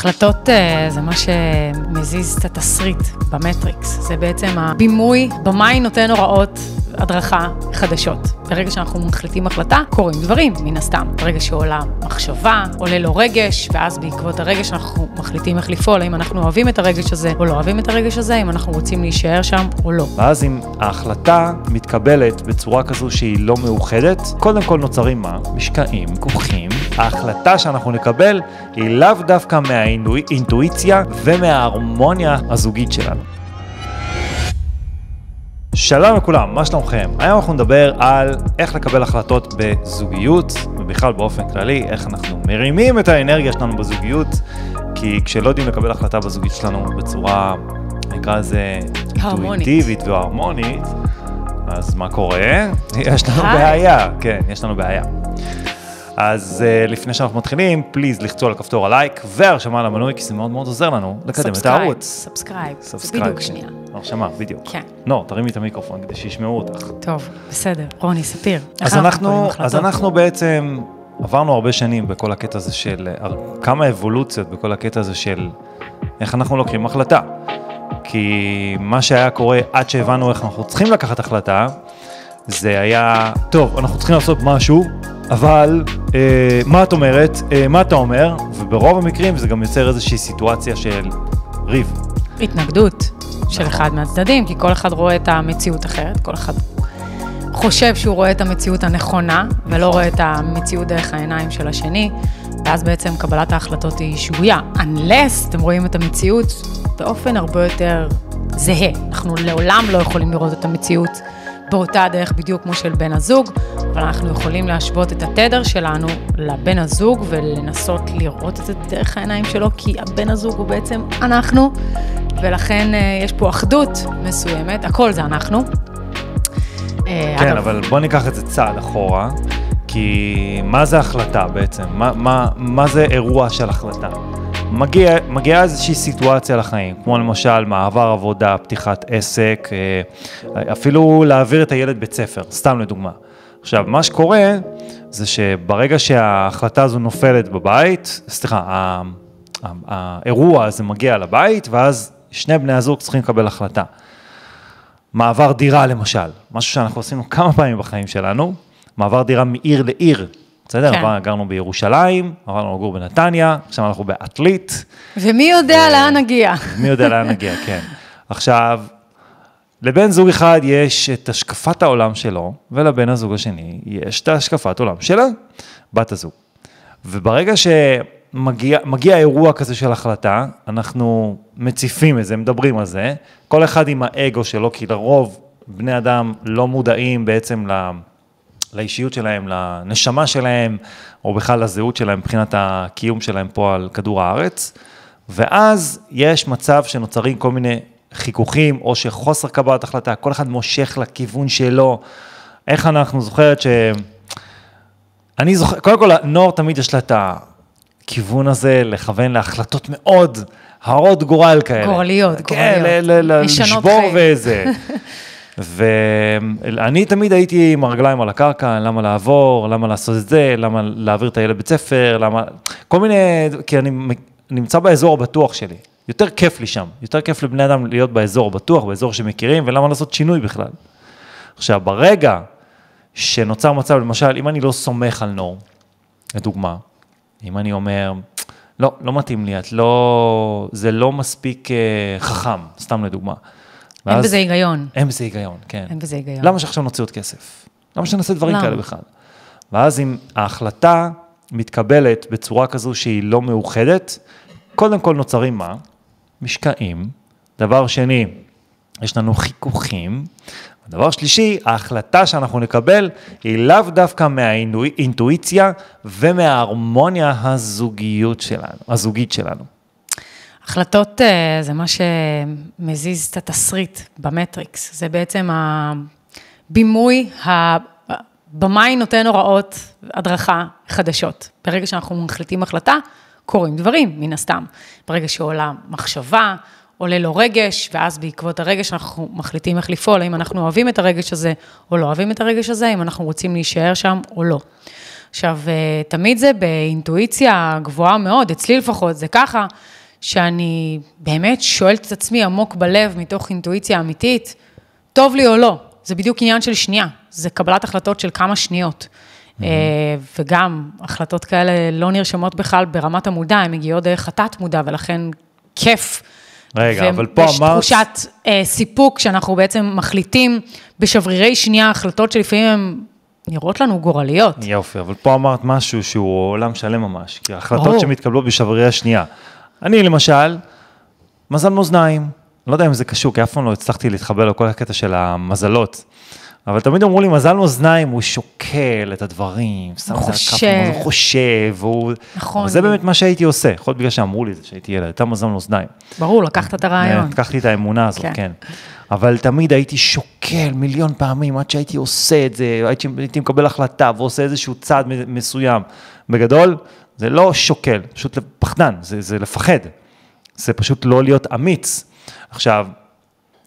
החלטות אה, זה מה שמזיז את התסריט במטריקס. זה בעצם הבימוי, במאי נותן הוראות הדרכה חדשות. ברגע שאנחנו מחליטים החלטה, קורים דברים, מן הסתם. ברגע שעולה מחשבה, עולה לו רגש, ואז בעקבות הרגש אנחנו מחליטים איך לפעול, האם אנחנו אוהבים את הרגש הזה או לא אוהבים את הרגש הזה, אם אנחנו רוצים להישאר שם או לא. ואז אם ההחלטה מתקבלת בצורה כזו שהיא לא מאוחדת, קודם כל נוצרים מה? משקעים, כוכים. ההחלטה שאנחנו נקבל היא לאו דווקא מהאינטואיציה ומההרמוניה הזוגית שלנו. שלום לכולם, מה שלומכם? היום אנחנו נדבר על איך לקבל החלטות בזוגיות, ובכלל באופן כללי, איך אנחנו מרימים את האנרגיה שלנו בזוגיות, כי כשלא יודעים לקבל החלטה בזוגית שלנו בצורה, נקרא לזה, אינטואיטיבית והרמונית, אז מה קורה? יש לנו בעיה, כן, יש לנו בעיה. אז uh, לפני שאנחנו מתחילים, please לחצו על כפתור הלייק והרשמה למנוי, כי זה מאוד מאוד עוזר לנו לקדם את הערוץ. subscribe, זה בדיוק שנייה. הרשמה, בדיוק. כן. לא, תרימי את המיקרופון כדי שישמעו אותך. טוב, בסדר. רוני, ספיר. אז אנחנו, אז אנחנו בעצם עברנו הרבה שנים בכל הקטע הזה של, כמה אבולוציות בכל הקטע הזה של איך אנחנו לוקחים החלטה. כי מה שהיה קורה עד שהבנו איך אנחנו צריכים לקחת החלטה, זה היה, טוב, אנחנו צריכים לעשות משהו, אבל אה, מה את אומרת, אה, מה אתה אומר, וברוב המקרים זה גם יוצר איזושהי סיטואציה של ריב. התנגדות של נכון. אחד מהצדדים, כי כל אחד רואה את המציאות אחרת, כל אחד חושב שהוא רואה את המציאות הנכונה, ולא נכון. רואה את המציאות דרך העיניים של השני, ואז בעצם קבלת ההחלטות היא שגויה. Unless אתם רואים את המציאות באופן הרבה יותר זהה. אנחנו לעולם לא יכולים לראות את המציאות. באותה דרך בדיוק כמו של בן הזוג, אבל אנחנו יכולים להשוות את התדר שלנו לבן הזוג ולנסות לראות את זה דרך העיניים שלו, כי הבן הזוג הוא בעצם אנחנו, ולכן אה, יש פה אחדות מסוימת, הכל זה אנחנו. אה, כן, אגב, אבל בוא ניקח את זה צעד אחורה, כי מה זה החלטה בעצם? מה, מה, מה זה אירוע של החלטה? מגיע, מגיעה איזושהי סיטואציה לחיים, כמו למשל מעבר עבודה, פתיחת עסק, אה, אפילו להעביר את הילד בית ספר, סתם לדוגמה. עכשיו, מה שקורה זה שברגע שההחלטה הזו נופלת בבית, סליחה, האירוע הזה מגיע לבית, ואז שני בני הזוג צריכים לקבל החלטה. מעבר דירה למשל, משהו שאנחנו עשינו כמה פעמים בחיים שלנו, מעבר דירה מעיר לעיר, בסדר? כן. גרנו בירושלים, עברנו לגור בנתניה, עכשיו אנחנו בעתלית. ומי יודע ו... לאן נגיע. מי יודע לאן נגיע, כן. עכשיו, לבן זוג אחד יש את השקפת העולם שלו, ולבן הזוג השני יש את השקפת עולם שלה, בת הזוג. וברגע שמגיע אירוע כזה של החלטה, אנחנו מציפים את זה, מדברים על זה, כל אחד עם האגו שלו, כי לרוב בני אדם לא מודעים בעצם ל... לאישיות שלהם, לנשמה שלהם, או בכלל לזהות שלהם מבחינת הקיום שלהם פה על כדור הארץ. ואז יש מצב שנוצרים כל מיני חיכוכים, או שחוסר קבלת החלטה, כל אחד מושך לכיוון שלו. איך אנחנו זוכרת ש... אני זוכר, קודם כל, נור תמיד יש לה את הכיוון הזה לכוון להחלטות מאוד הרות גורל כאלה. גורליות, כן, גורליות. כן, לשבור וזה. ואני תמיד הייתי עם הרגליים על הקרקע, למה לעבור, למה לעשות את זה, למה להעביר את הילד בית ספר, למה, כל מיני, כי אני נמצא באזור הבטוח שלי. יותר כיף לי שם, יותר כיף לבני אדם להיות באזור הבטוח, באזור שמכירים, ולמה לעשות שינוי בכלל. עכשיו, ברגע שנוצר מצב, למשל, אם אני לא סומך על נור, לדוגמה, אם אני אומר, לא, לא מתאים לי, את לא, זה לא מספיק אה, חכם, סתם לדוגמה. אין בזה היגיון. אין בזה היגיון, כן. אין בזה היגיון. למה שעכשיו נוציא עוד כסף? למה שנעשה דברים למה? כאלה בכלל? ואז אם ההחלטה מתקבלת בצורה כזו שהיא לא מאוחדת, קודם כל נוצרים מה? משקעים. דבר שני, יש לנו חיכוכים. דבר שלישי, ההחלטה שאנחנו נקבל היא לאו דווקא מהאינטואיציה ומההרמוניה הזוגיות שלנו, הזוגית שלנו. החלטות אה, זה מה שמזיז את התסריט במטריקס, זה בעצם הבימוי, הבמאי נותן הוראות הדרכה חדשות. ברגע שאנחנו מחליטים החלטה, קורים דברים, מן הסתם. ברגע שעולה מחשבה, עולה לו רגש, ואז בעקבות הרגש אנחנו מחליטים איך לפעול, האם אנחנו אוהבים את הרגש הזה או לא אוהבים את הרגש הזה, אם אנחנו רוצים להישאר שם או לא. עכשיו, אה, תמיד זה באינטואיציה גבוהה מאוד, אצלי לפחות זה ככה, שאני באמת שואלת את עצמי עמוק בלב, מתוך אינטואיציה אמיתית, טוב לי או לא. זה בדיוק עניין של שנייה, זה קבלת החלטות של כמה שניות. Mm-hmm. וגם החלטות כאלה לא נרשמות בכלל ברמת המודע, הן מגיעות דרך התת-מודע, ולכן כיף. רגע, אבל פה אמרת... ויש תחושת אה, סיפוק שאנחנו בעצם מחליטים בשברירי שנייה החלטות שלפעמים הן נראות לנו גורליות. יופי, אבל פה אמרת משהו שהוא עולם שלם ממש, כי ההחלטות ברור. שמתקבלות בשברירי השנייה. אני למשל, מזל מאזניים, לא יודע אם זה קשור, כי אף פעם לא הצלחתי להתחבר לכל הקטע של המזלות. אבל תמיד אמרו לי, מזל מאזניים, הוא שוקל את הדברים, שם את זה על כף, הוא חושב, והוא... נכון. אבל זה באמת מה שהייתי עושה, יכול להיות בגלל שאמרו לי את זה, שהייתי ילד, הייתה מזל מאזניים. ברור, לקחת את הרעיון. לקחתי את האמונה הזאת, כן. כן. אבל תמיד הייתי שוקל מיליון פעמים עד שהייתי עושה את זה, הייתי, מקבל החלטה ועושה איזשהו צעד מסוים. בגדול, זה לא שוקל, פשוט פחדן, זה, זה לפחד. זה פשוט לא להיות אמיץ. עכשיו,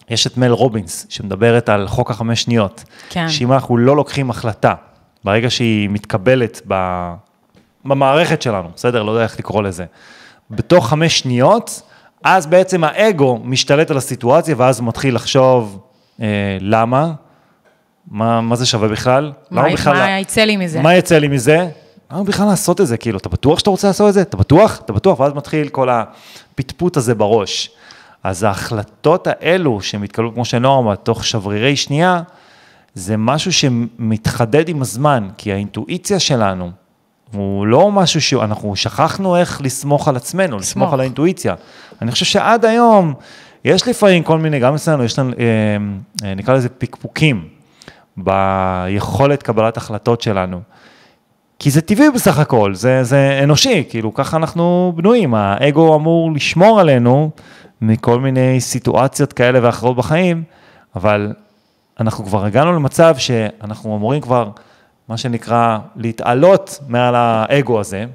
יש את מל רובינס, שמדברת על חוק החמש שניות. כן. שאם אנחנו לא לוקחים החלטה, ברגע שהיא מתקבלת ב... במערכת שלנו, בסדר? לא יודע איך לקרוא לזה. בתוך חמש שניות, אז בעצם האגו משתלט על הסיטואציה, ואז הוא מתחיל לחשוב, אה, למה? מה, מה זה שווה בכלל? מה למה בכלל... מה יצא לי מזה? מה יצא לי מזה? למה בכלל לעשות את זה? כאילו, אתה בטוח שאתה רוצה לעשות את זה? אתה בטוח? אתה בטוח? ואז מתחיל כל הפטפוט הזה בראש. אז ההחלטות האלו שמתקבלו, כמו שנוער אמר, תוך שברירי שנייה, זה משהו שמתחדד עם הזמן, כי האינטואיציה שלנו, הוא לא משהו שאנחנו שכחנו איך לסמוך על עצמנו, לסמוך לסמוך. על האינטואיציה. אני חושב שעד היום, יש לפעמים כל מיני, גם אצלנו, יש לנו, אה, אה, נקרא לזה פקפוקים, ביכולת קבלת החלטות שלנו. כי זה טבעי בסך הכל, זה, זה אנושי, כאילו ככה אנחנו בנויים, האגו אמור לשמור עלינו מכל מיני סיטואציות כאלה ואחרות בחיים, אבל אנחנו כבר הגענו למצב שאנחנו אמורים כבר, מה שנקרא, להתעלות מעל האגו הזה.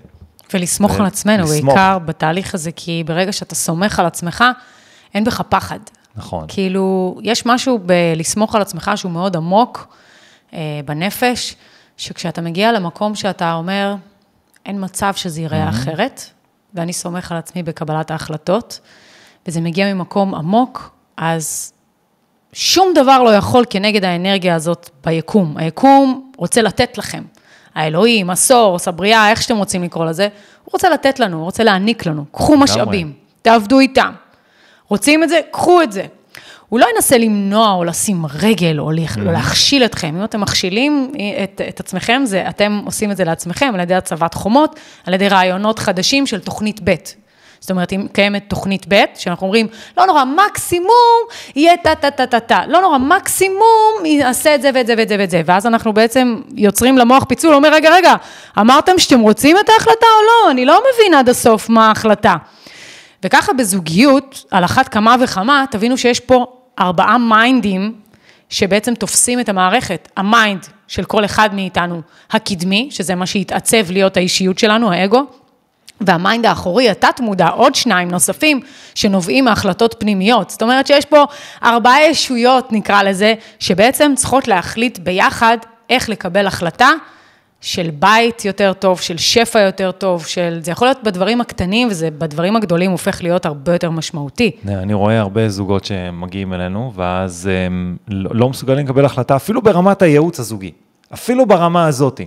ולסמוך על עצמנו, ולסמוך. בעיקר בתהליך הזה, כי ברגע שאתה סומך על עצמך, אין בך פחד. נכון. כאילו, יש משהו בלסמוך על עצמך שהוא מאוד עמוק אה, בנפש, שכשאתה מגיע למקום שאתה אומר, אין מצב שזה ייראה אחרת, ואני סומך על עצמי בקבלת ההחלטות, וזה מגיע ממקום עמוק, אז שום דבר לא יכול כנגד האנרגיה הזאת ביקום. היקום רוצה לתת לכם. האלוהים, הסורס, הבריאה, איך שאתם רוצים לקרוא לזה, הוא רוצה לתת לנו, הוא רוצה להעניק לנו. קחו משאבים, תעבדו איתם. רוצים את זה? קחו את זה. הוא לא ינסה למנוע או לשים רגל או להכ- או להכשיל אתכם. אם אתם מכשילים את, את עצמכם, זה, אתם עושים את זה לעצמכם על ידי הצבת חומות, על ידי רעיונות חדשים של תוכנית ב'. זאת אומרת, אם קיימת תוכנית ב', שאנחנו אומרים, לא נורא, מקסימום יהיה טה-טה-טה-טה-טה, לא נורא, מקסימום יעשה את זה ואת זה ואת זה ואת זה, ואז אנחנו בעצם יוצרים למוח פיצול, אומר, רגע, רגע, אמרתם שאתם רוצים את ההחלטה או לא? אני לא מבין עד הסוף מה ההחלטה. וככה בזוגיות, על אחת כמה וכמה, תבינו שיש פה ארבעה מיינדים שבעצם תופסים את המערכת. ה mind של כל אחד מאיתנו, הקדמי, שזה מה שהתעצב להיות האישיות שלנו, האגו, וה mind האחורי, התת-מודע, עוד שניים נוספים, שנובעים מהחלטות פנימיות. זאת אומרת שיש פה ארבעה ישויות, נקרא לזה, שבעצם צריכות להחליט ביחד איך לקבל החלטה של בית יותר טוב, של שפע יותר טוב, של... זה יכול להיות בדברים הקטנים, וזה בדברים הגדולים הופך להיות הרבה יותר משמעותי. אני רואה הרבה זוגות שמגיעים אלינו, ואז הם לא לא מסוגלים לקבל החלטה, אפילו ברמת הייעוץ הזוגי, אפילו ברמה הזאתי.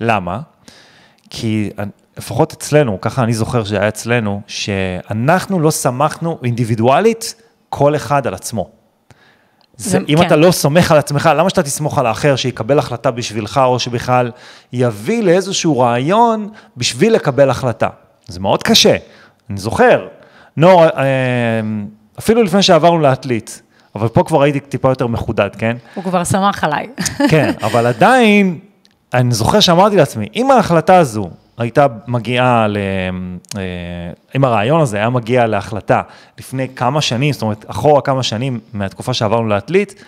למה? כי לפחות אצלנו, ככה אני זוכר שהיה אצלנו, שאנחנו לא סמכנו אינדיבידואלית כל אחד על עצמו. זה, אם כן. אתה לא סומך על עצמך, למה שאתה תסמוך על האחר שיקבל החלטה בשבילך, או שבכלל יביא לאיזשהו רעיון בשביל לקבל החלטה? זה מאוד קשה. אני זוכר, נור, אה, אפילו לפני שעברנו לעתלית, אבל פה כבר הייתי טיפה יותר מחודד, כן? הוא כבר שמח עליי. כן, אבל עדיין, אני זוכר שאמרתי לעצמי, אם ההחלטה הזו הייתה מגיעה, ל... אה, אם הרעיון הזה היה מגיע להחלטה לפני כמה שנים, זאת אומרת, אחורה כמה שנים מהתקופה שעברנו לעתלית,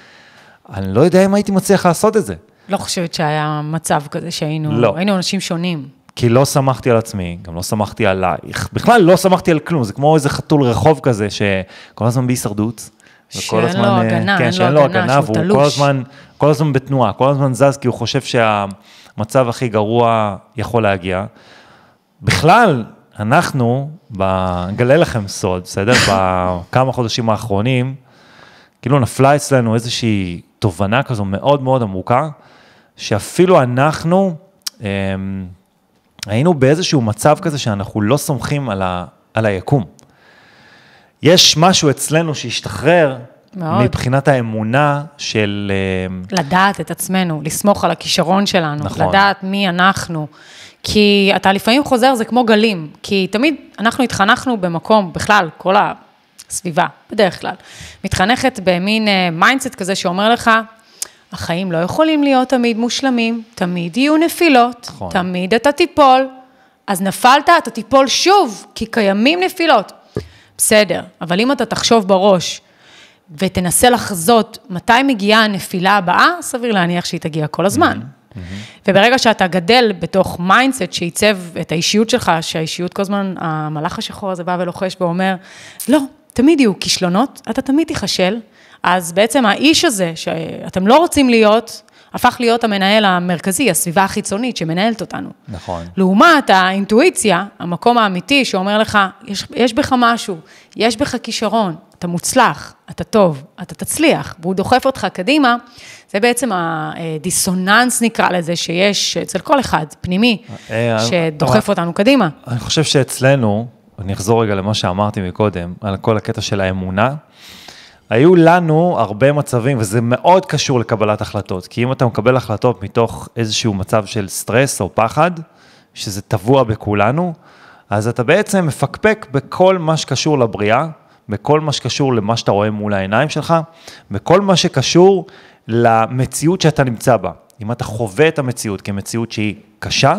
אני לא יודע אם הייתי מצליח לעשות את זה. לא חושבת שהיה מצב כזה שהיינו, לא. היינו אנשים שונים. כי לא סמכתי על עצמי, גם לא סמכתי עלייך, בכלל לא סמכתי על כלום, זה כמו איזה חתול רחוב כזה, שכל הזמן בהישרדות. שאין וכל לו הזמן, אה, הגנה, כן, אין לו הגנה, שהוא והוא כל תלוש. הזמן, כל הזמן בתנועה, כל הזמן זז, כי הוא חושב מצב הכי גרוע יכול להגיע. בכלל, אנחנו, אגלה לכם סוד, בסדר? בכמה חודשים האחרונים, כאילו נפלה אצלנו איזושהי תובנה כזו מאוד מאוד עמוקה, שאפילו אנחנו אה, היינו באיזשהו מצב כזה שאנחנו לא סומכים על, ה, על היקום. יש משהו אצלנו שהשתחרר מאוד. מבחינת האמונה של... אה, לדעת את עצמנו, לסמוך על הכישרון שלנו, נכון. לדעת מי אנחנו. כי אתה לפעמים חוזר, זה כמו גלים, כי תמיד אנחנו התחנכנו במקום, בכלל, כל הסביבה, בדרך כלל, מתחנכת במין mindset אה, כזה שאומר לך, החיים לא יכולים להיות תמיד מושלמים, תמיד יהיו נפילות, נכון. תמיד אתה תיפול, אז נפלת, אתה תיפול שוב, כי קיימים נפילות. בסדר, אבל אם אתה תחשוב בראש ותנסה לחזות מתי מגיעה הנפילה הבאה, סביר להניח שהיא תגיע כל הזמן. Mm-hmm. וברגע שאתה גדל בתוך mindset שעיצב את האישיות שלך, שהאישיות כל הזמן, המלאך השחור הזה בא ולוחש ואומר, לא, תמיד יהיו כישלונות, אתה תמיד תיכשל, אז בעצם האיש הזה, שאתם לא רוצים להיות, הפך להיות המנהל המרכזי, הסביבה החיצונית שמנהלת אותנו. נכון. לעומת האינטואיציה, המקום האמיתי שאומר לך, יש, יש בך משהו, יש בך כישרון, אתה מוצלח, אתה טוב, אתה תצליח, והוא דוחף אותך קדימה, זה בעצם הדיסוננס נקרא לזה, שיש אצל כל אחד, פנימי, אה, אה, שדוחף אותנו קדימה. אני חושב שאצלנו, אני אחזור רגע למה שאמרתי מקודם, על כל הקטע של האמונה, היו לנו הרבה מצבים, וזה מאוד קשור לקבלת החלטות, כי אם אתה מקבל החלטות מתוך איזשהו מצב של סטרס או פחד, שזה טבוע בכולנו, אז אתה בעצם מפקפק בכל מה שקשור לבריאה, בכל מה שקשור למה שאתה רואה מול העיניים שלך, בכל מה שקשור למציאות שאתה נמצא בה. אם אתה חווה את המציאות כמציאות שהיא קשה,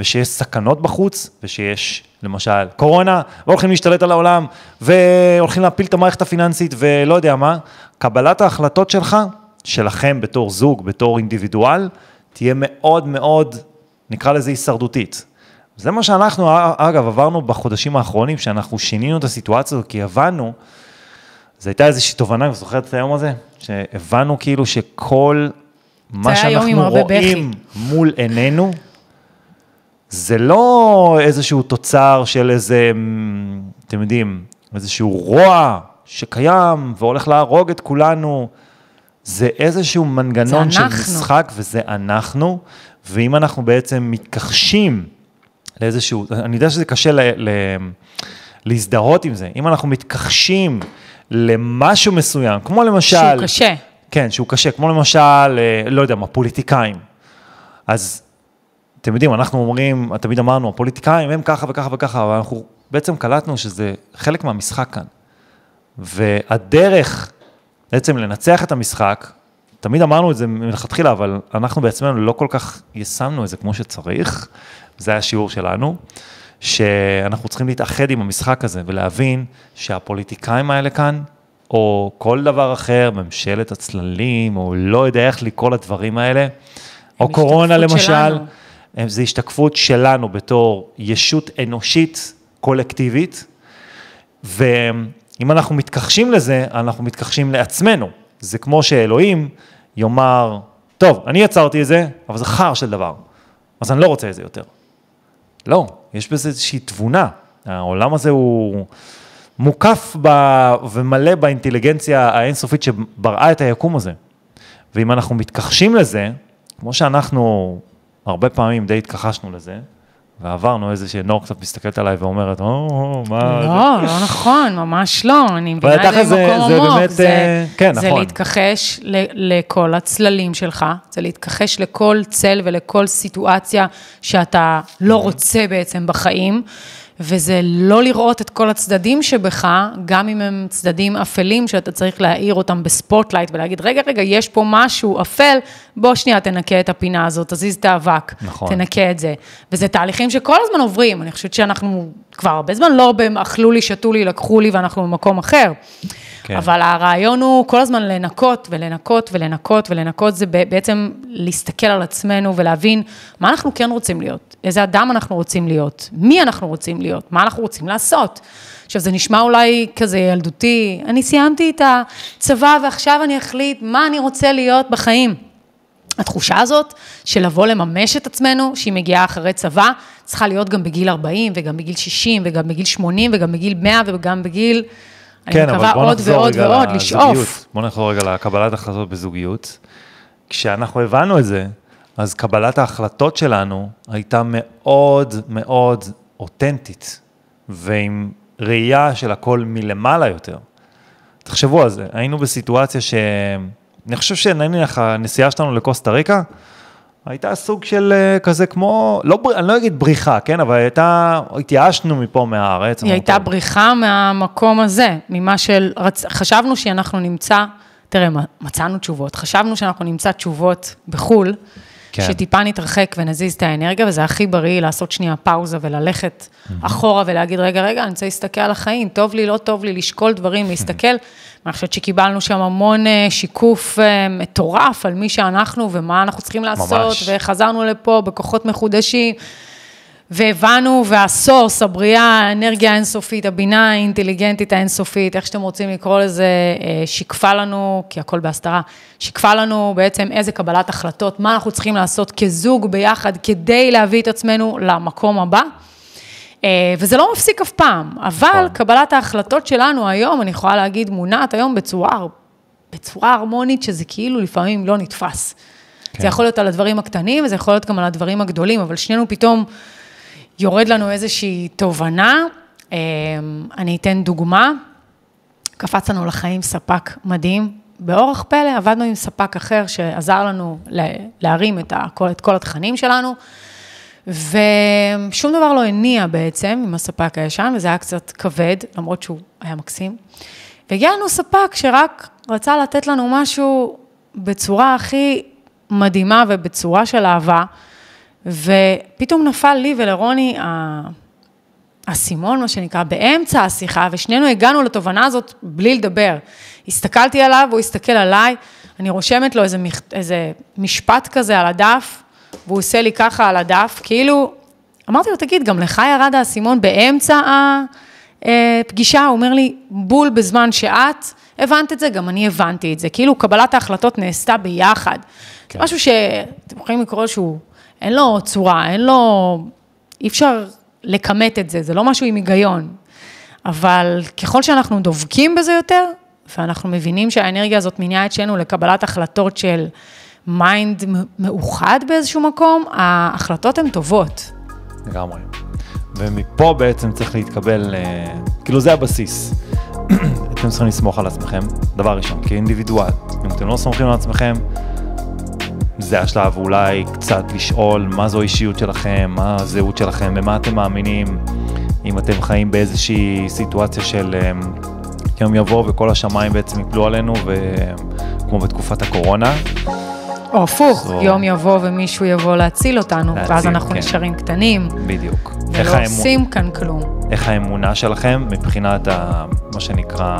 ושיש סכנות בחוץ, ושיש למשל קורונה, והולכים להשתלט על העולם, והולכים להפיל את המערכת הפיננסית, ולא יודע מה, קבלת ההחלטות שלך, שלכם בתור זוג, בתור אינדיבידואל, תהיה מאוד מאוד, נקרא לזה הישרדותית. זה מה שאנחנו, אגב, עברנו בחודשים האחרונים, שאנחנו שינינו את הסיטואציה הזאת, כי הבנו, זו הייתה איזושהי תובנה, אני זוכרת את היום הזה? שהבנו כאילו שכל מה שאנחנו רואים מול עינינו, זה לא איזשהו תוצר של איזה, אתם יודעים, איזשהו רוע שקיים והולך להרוג את כולנו. זה איזשהו מנגנון של משחק וזה אנחנו, ואם אנחנו בעצם מתכחשים לאיזשהו, אני יודע שזה קשה ל, ל, להזדהות עם זה, אם אנחנו מתכחשים למשהו מסוים, כמו למשל... שהוא קשה. כן, שהוא קשה, כמו למשל, אה, לא יודע מה, פוליטיקאים. אז אתם יודעים, אנחנו אומרים, תמיד אמרנו, הפוליטיקאים הם ככה וככה וככה, אבל אנחנו בעצם קלטנו שזה חלק מהמשחק כאן. והדרך בעצם לנצח את המשחק, תמיד אמרנו את זה מלכתחילה, אבל אנחנו בעצמנו לא כל כך יישמנו את זה כמו שצריך, זה היה השיעור שלנו, שאנחנו צריכים להתאחד עם המשחק הזה ולהבין שהפוליטיקאים האלה כאן, או כל דבר אחר, ממשלת הצללים, או לא יודע איך לקרוא לדברים האלה, או קורונה למשל, שלנו. זה השתקפות שלנו בתור ישות אנושית קולקטיבית, ואם אנחנו מתכחשים לזה, אנחנו מתכחשים לעצמנו. זה כמו שאלוהים יאמר, טוב, אני יצרתי את זה, אבל זה חר של דבר, אז אני לא רוצה את זה יותר. לא, יש בזה איזושהי תבונה. העולם הזה הוא מוקף ב... ומלא באינטליגנציה האינסופית שבראה את היקום הזה. ואם אנחנו מתכחשים לזה, כמו שאנחנו הרבה פעמים די התכחשנו לזה, ועברנו איזה שנור קצת מסתכלת עליי ואומרת, או, מה... לא, לא נכון, ממש לא, אני מבינה את זה במקום עמוק. באמת, זה, אה, כן, נכון. זה להתכחש לכל הצללים שלך, זה להתכחש לכל צל ולכל סיטואציה שאתה לא רוצה בעצם בחיים. וזה לא לראות את כל הצדדים שבך, גם אם הם צדדים אפלים, שאתה צריך להאיר אותם ב spotlight ולהגיד, רגע, רגע, יש פה משהו אפל, בוא שנייה תנקה את הפינה הזאת, תזיז את האבק, נכון. תנקה את זה. וזה תהליכים שכל הזמן עוברים, אני חושבת שאנחנו כבר הרבה זמן לא אכלו לי, שתו לי, לקחו לי ואנחנו במקום אחר. כן. אבל הרעיון הוא כל הזמן לנקות ולנקות ולנקות ולנקות, זה בעצם להסתכל על עצמנו ולהבין מה אנחנו כן רוצים להיות, איזה אדם אנחנו רוצים להיות, מי אנחנו רוצים להיות, מה אנחנו רוצים לעשות. עכשיו, זה נשמע אולי כזה ילדותי, אני סיימתי את הצבא ועכשיו אני אחליט מה אני רוצה להיות בחיים. התחושה הזאת של לבוא לממש את עצמנו, שהיא מגיעה אחרי צבא, צריכה להיות גם בגיל 40 וגם בגיל 60 וגם בגיל 80 וגם בגיל 100 וגם בגיל, כן, אני מקווה עוד ועוד ועוד, לשאוף. בוא נחזור רגע לקבלת החלטות בזוגיות. כשאנחנו הבנו את זה, אז קבלת ההחלטות שלנו הייתה מאוד מאוד אותנטית, ועם ראייה של הכל מלמעלה יותר. תחשבו על זה, היינו בסיטואציה ש... אני חושב שנניח הנסיעה שלנו לקוסטה ריקה, הייתה סוג של אה, כזה כמו, לא, אני לא אגיד בריחה, כן, אבל הייתה, התייאשנו מפה מהארץ. היא הייתה בריחה מהמקום הזה, ממה של, רצ... חשבנו שאנחנו נמצא, תראה, מצאנו תשובות, חשבנו שאנחנו נמצא תשובות בחו"ל, כן. שטיפה נתרחק ונזיז את האנרגיה, וזה הכי בריא לעשות שנייה פאוזה וללכת mm-hmm. אחורה ולהגיד, רגע, רגע, אני רוצה להסתכל על החיים, טוב לי, לא טוב לי, לשקול דברים, להסתכל. אני חושבת שקיבלנו שם המון אה, שיקוף אה, מטורף על מי שאנחנו ומה אנחנו צריכים לעשות, ממש. וחזרנו לפה בכוחות מחודשים. והבנו, והסורס, הבריאה, האנרגיה האינסופית, הבינה האינטליגנטית האינסופית, איך שאתם רוצים לקרוא לזה, אה, שיקפה לנו, כי הכל בהסתרה, שיקפה לנו בעצם איזה קבלת החלטות, מה אנחנו צריכים לעשות כזוג ביחד כדי להביא את עצמנו למקום הבא. אה, וזה לא מפסיק אף פעם, אבל נכון. קבלת ההחלטות שלנו היום, אני יכולה להגיד, מונעת היום בצורה, בצורה הרמונית, שזה כאילו לפעמים לא נתפס. כן. זה יכול להיות על הדברים הקטנים, וזה יכול להיות גם על הדברים הגדולים, אבל שנינו פתאום... יורד לנו איזושהי תובנה. אמ, אני אתן דוגמה, קפץ לנו לחיים ספק מדהים. באורח פלא עבדנו עם ספק אחר שעזר לנו להרים את, כל, את כל התכנים שלנו, ושום דבר לא הניע בעצם עם הספק הישן, וזה היה קצת כבד, למרות שהוא היה מקסים. והגיע לנו ספק שרק רצה לתת לנו משהו בצורה הכי מדהימה ובצורה של אהבה. ופתאום נפל לי ולרוני האסימון, מה שנקרא, באמצע השיחה, ושנינו הגענו לתובנה הזאת בלי לדבר. הסתכלתי עליו, הוא הסתכל עליי, אני רושמת לו איזה, איזה משפט כזה על הדף, והוא עושה לי ככה על הדף, כאילו, אמרתי לו, תגיד, גם לך ירד האסימון באמצע הפגישה? הוא אומר לי, בול בזמן שאת הבנת את זה, גם אני הבנתי את זה. כאילו, קבלת ההחלטות נעשתה ביחד. כן. משהו שאתם יכולים לקרוא שהוא אין לו צורה, אין לו, אי אפשר לכמת את זה, זה לא משהו עם היגיון. אבל ככל שאנחנו דובקים בזה יותר, ואנחנו מבינים שהאנרגיה הזאת מניעה את שנינו לקבלת החלטות של mind מאוחד באיזשהו מקום, ההחלטות הן טובות. לגמרי. ומפה בעצם צריך להתקבל, אה, כאילו זה הבסיס. אתם צריכים לסמוך על עצמכם, דבר ראשון, כאינדיבידואל. אם אתם לא סומכים על עצמכם, זה השלב אולי קצת לשאול מה זו האישיות שלכם, מה הזהות שלכם, במה אתם מאמינים, אם אתם חיים באיזושהי סיטואציה של אמ, יום יבוא וכל השמיים בעצם יפלו עלינו, כמו בתקופת הקורונה. או הפוך, זו... יום יבוא ומישהו יבוא להציל אותנו, להציל, ואז אנחנו כן. נשארים קטנים. בדיוק. ולא עושים האמונ... כאן כלום. איך האמונה שלכם מבחינת ה... מה שנקרא,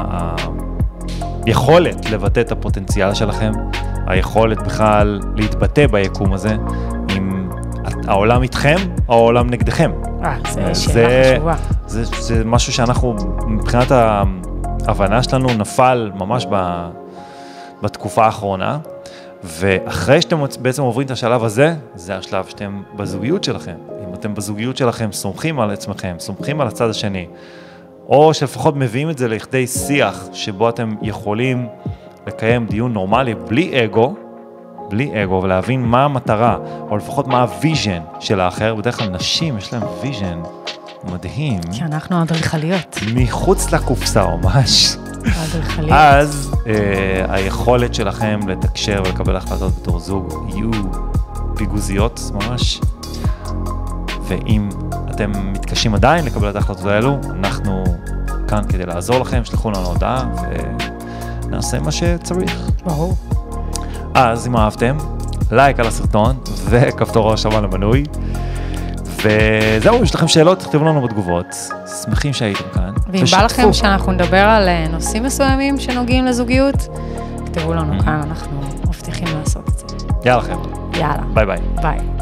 היכולת לבטא את הפוטנציאל שלכם, היכולת בכלל להתבטא ביקום הזה, אם העולם איתכם או העולם נגדכם. אה, זו שאלה חשובה. זה, זה, זה משהו שאנחנו, מבחינת ההבנה שלנו, נפל ממש ב, בתקופה האחרונה, ואחרי שאתם בעצם עוברים את השלב הזה, זה השלב שאתם בזוגיות שלכם. אם אתם בזוגיות שלכם סומכים על עצמכם, סומכים על הצד השני, או שלפחות מביאים את זה לכדי שיח שבו אתם יכולים לקיים דיון נורמלי בלי אגו, בלי אגו, ולהבין מה המטרה, או לפחות מה ה vision של האחר. בדרך כלל נשים יש להם vision מדהים. כי אנחנו אדריכליות. מחוץ לקופסה ממש. אדריכליות. אז אה, היכולת שלכם לתקשר ולקבל החלטות בתור זוג יהיו פיגוזיות ממש. ואם אתם מתקשים עדיין לקבל את ההחלטות האלו, אנחנו כאן כדי לעזור לכם, שלחו לנו הודעה ונעשה מה שצריך. ברור. אז אם אהבתם, לייק על הסרטון וכפתור הרשמה למנוי. וזהו, יש לכם שאלות, תכתבו לנו בתגובות. שמחים שהייתם כאן. ואם בא לכם שאנחנו נדבר על אה, נושאים מסוימים שנוגעים לזוגיות, תכתבו לנו mm-hmm. כאן, אנחנו מבטיחים לעשות את זה. יאללה לכם. יאללה. ביי ביי. ביי.